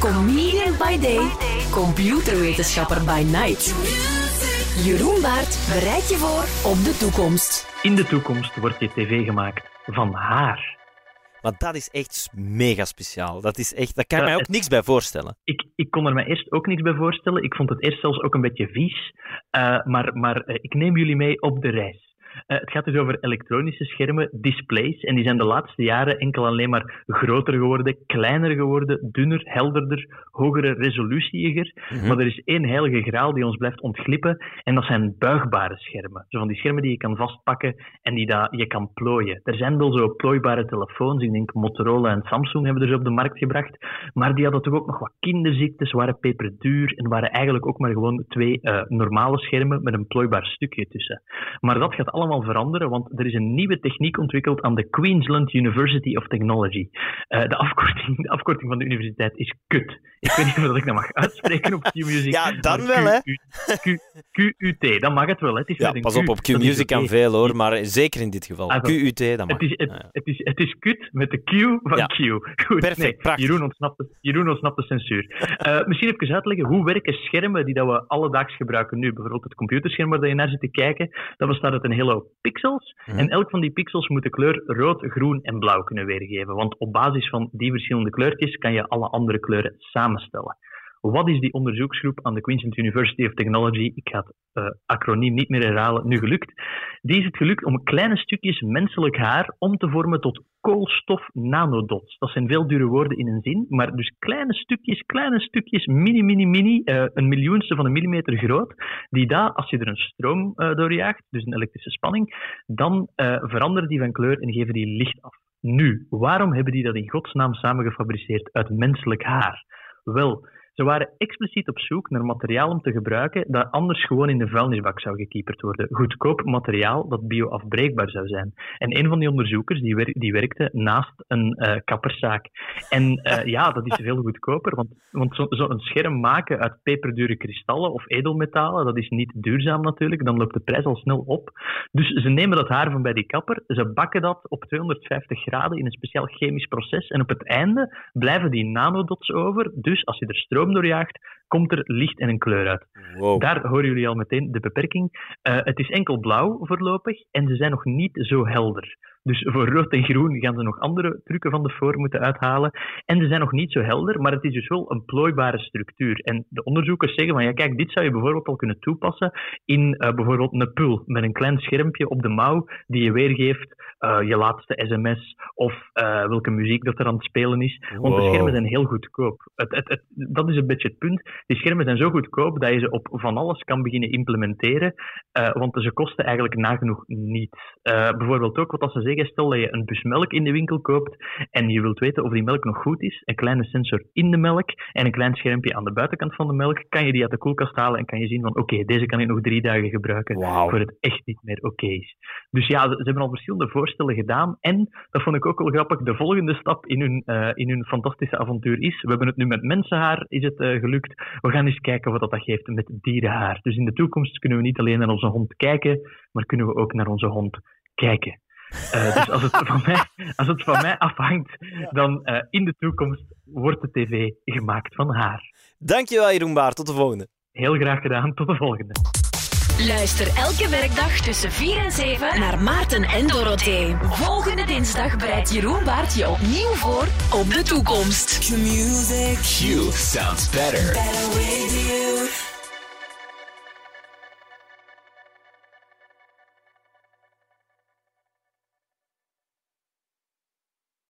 Comedian by day, computerwetenschapper by night. Jeroen Baart bereidt je voor op de toekomst. In de toekomst wordt je tv gemaakt van haar. Maar dat is echt mega speciaal. Dat, is echt, daar kan je Ja, mij ook niks bij voorstellen. Ik, ik kon er me eerst ook niks bij voorstellen. Ik vond het eerst zelfs ook een beetje vies. Eh, maar maar eh, ik neem jullie mee op de reis. Eh, het gaat dus over elektronische schermen, displays. En die zijn de laatste jaren enkel alleen maar groter geworden, kleiner geworden, dunner, helderder, hogere resolutieger. Maar er is één heilige graal die ons blijft ontglippen. En dat zijn buigbare schermen. Zo van die schermen die je kan vastpakken en die dat je kan plooien. Er zijn wel zo plooibare telefoons. Ik denk Motorola en Samsung hebben er ze op de markt gebracht. Maar die hadden toch ook nog wat kinderziektes, waren peperduur en waren eigenlijk ook maar gewoon twee eh, normale schermen met een plooibaar stukje tussen. Maar dat gaat allemaal veranderen, want er is een nieuwe techniek ontwikkeld aan de Queensland University of Technology. Eh, de, afkorting, de afkorting van de universiteit is KUT. Ik weet niet of dat ik dat mag uitspreken op Q-Music. Ja, dan wel, hè? QUT, dan mag het wel. Hè. Het is Ja, pas op, op Q-Music kan veel hoor, maar zeker in dit geval. Ah. QUT, dat mag. Het is, het, Ja. het, is, het is kut met de Q van Ja. Q. Goed, Perfect, nee, prachtig. Jeroen ontsnapt, de, Jeroen ontsnapt de censuur. Eh, misschien even uitleggen, hoe werken schermen die dat we alledaags gebruiken nu? Bijvoorbeeld het computerscherm waar je naar zit te kijken. Dat bestaat uit een hele pixels. Mhm. En elk van die pixels moet de kleur rood, groen en blauw kunnen weergeven. Want op basis van die verschillende kleurtjes kan je alle andere kleuren samenstellen. Wat is die onderzoeksgroep aan de Queensland University of Technology? Ik ga het eh, acroniem niet meer herhalen, nu gelukt. Die is het gelukt om kleine stukjes menselijk haar om te vormen tot koolstof nanodots. Dat zijn veel dure woorden in een zin, maar dus kleine stukjes, kleine stukjes, mini, mini, mini, eh, een miljoenste van een millimeter groot, die daar, als je er een stroom eh, doorjaagt, dus een elektrische spanning, dan veranderen die van kleur en geven die licht af. Nu, waarom hebben die dat in godsnaam samengefabriceerd uit menselijk haar? Wel, ze waren expliciet op zoek naar materiaal om te gebruiken dat anders gewoon in de vuilnisbak zou gekieperd worden. Goedkoop materiaal dat bioafbreekbaar zou zijn. En een van die onderzoekers die, wer- die werkte naast een eh, kapperszaak. En eh, ja, dat is veel goedkoper, want, want zo'n zo scherm maken uit peperdure kristallen of edelmetalen, dat is niet duurzaam natuurlijk, dan loopt de prijs al snel op. Dus ze nemen dat haar van bij die kapper, ze bakken dat op 250 graden in een speciaal chemisch proces en op het einde blijven die nanodots over. Dus als je er stroom doorjaagt, komt er licht en een kleur uit. Wow. Daar horen jullie al meteen de beperking. Eh, het is enkel blauw voorlopig en ze zijn nog niet zo helder. Dus voor rood en groen gaan ze nog andere trucken van de voor moeten uithalen. En ze zijn nog niet zo helder, maar het is dus wel een plooibare structuur. En de onderzoekers zeggen van ja, kijk, dit zou je bijvoorbeeld al kunnen toepassen in eh, bijvoorbeeld een pul met een klein schermpje op de mouw die je weergeeft eh, je laatste sms of welke muziek dat er aan het spelen is. Want de schermen zijn heel goedkoop. Het, het, het, dat is een beetje het punt. Die schermen zijn zo goedkoop dat je ze op van alles kan beginnen implementeren, eh, want ze kosten eigenlijk nagenoeg niets. Eh, bijvoorbeeld ook wat als ze zeggen, stel dat je een bus melk in de winkel koopt en je wilt weten of die melk nog goed is, een kleine sensor in de melk en een klein schermpje aan de buitenkant van de melk, kan je die uit de koelkast halen en kan je zien van oké, deze kan ik nog drie dagen gebruiken voor het echt niet meer oké is. Dus ja, ze, ze hebben al verschillende voorstellen gedaan. En, dat vond ik ook wel grappig, de volgende stap in hun, eh, in hun fantastische avontuur is, we hebben het nu met mensenhaar is het, gelukt, we gaan eens kijken wat dat geeft met dierenhaar. Dus in de toekomst kunnen we niet alleen naar onze hond kijken, maar kunnen we ook naar onze hond kijken. Eh, dus als het, van mij, als het van mij afhangt, dan eh, in de toekomst wordt de tv gemaakt van haar. Dankjewel Jeroen Baart, tot de volgende. Heel graag gedaan, tot de volgende. Luister elke werkdag tussen 4 en 7 naar Maarten en Dorothee. Volgende dinsdag bereidt Jeroen Baart je opnieuw voor op de toekomst. Q sounds better.